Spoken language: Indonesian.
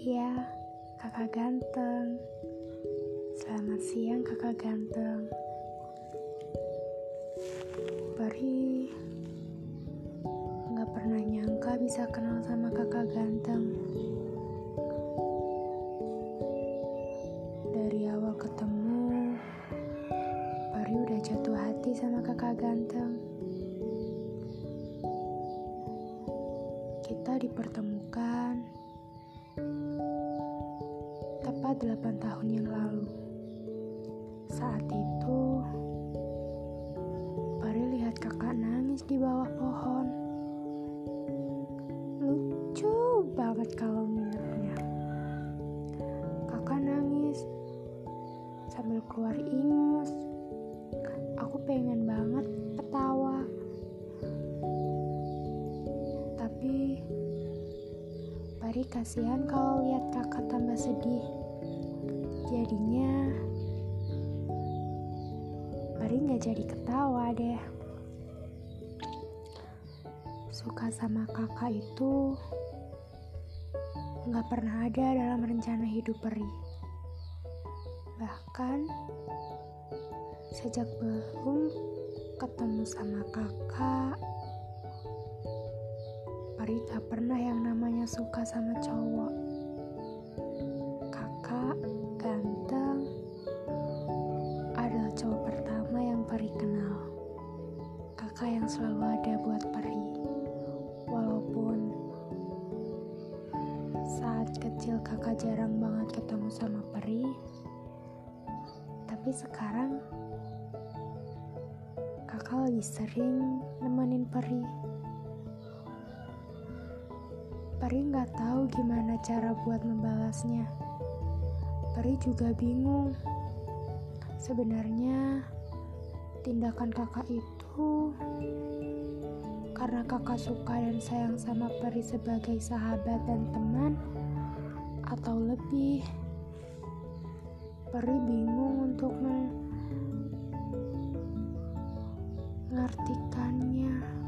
Ya, kakak ganteng. Selamat siang kakak ganteng. Pari, gak pernah nyangka bisa kenal sama kakak ganteng. Dari awal ketemu, Pari udah jatuh hati sama kakak ganteng. Kita dipertemukan tepat 8 tahun yang lalu. Saat itu, Pari lihat kakak nangis di bawah pohon. Lucu banget kalau melihatnya. Kakak nangis sambil keluar ingus. Aku pengen banget ketawa. Tapi Pari kasihan kalau lihat kakak. Jadinya Pari nggak jadi ketawa deh. Suka sama kakak itu nggak pernah ada dalam rencana hidup Peri. Bahkan sejak belum ketemu sama kakak, Peri gak pernah yang namanya suka sama cowok. Kakak ganteng selalu ada buat Peri. Walaupun saat kecil kakak jarang banget ketemu sama Peri, tapi sekarang kakak lagi sering nemenin Peri. Peri nggak tahu gimana cara buat membalasnya. Peri juga bingung. Sebenarnya tindakan kakak itu karena kakak suka dan sayang sama Peri sebagai sahabat dan teman atau lebih. Peri bingung untuk mengartikannya.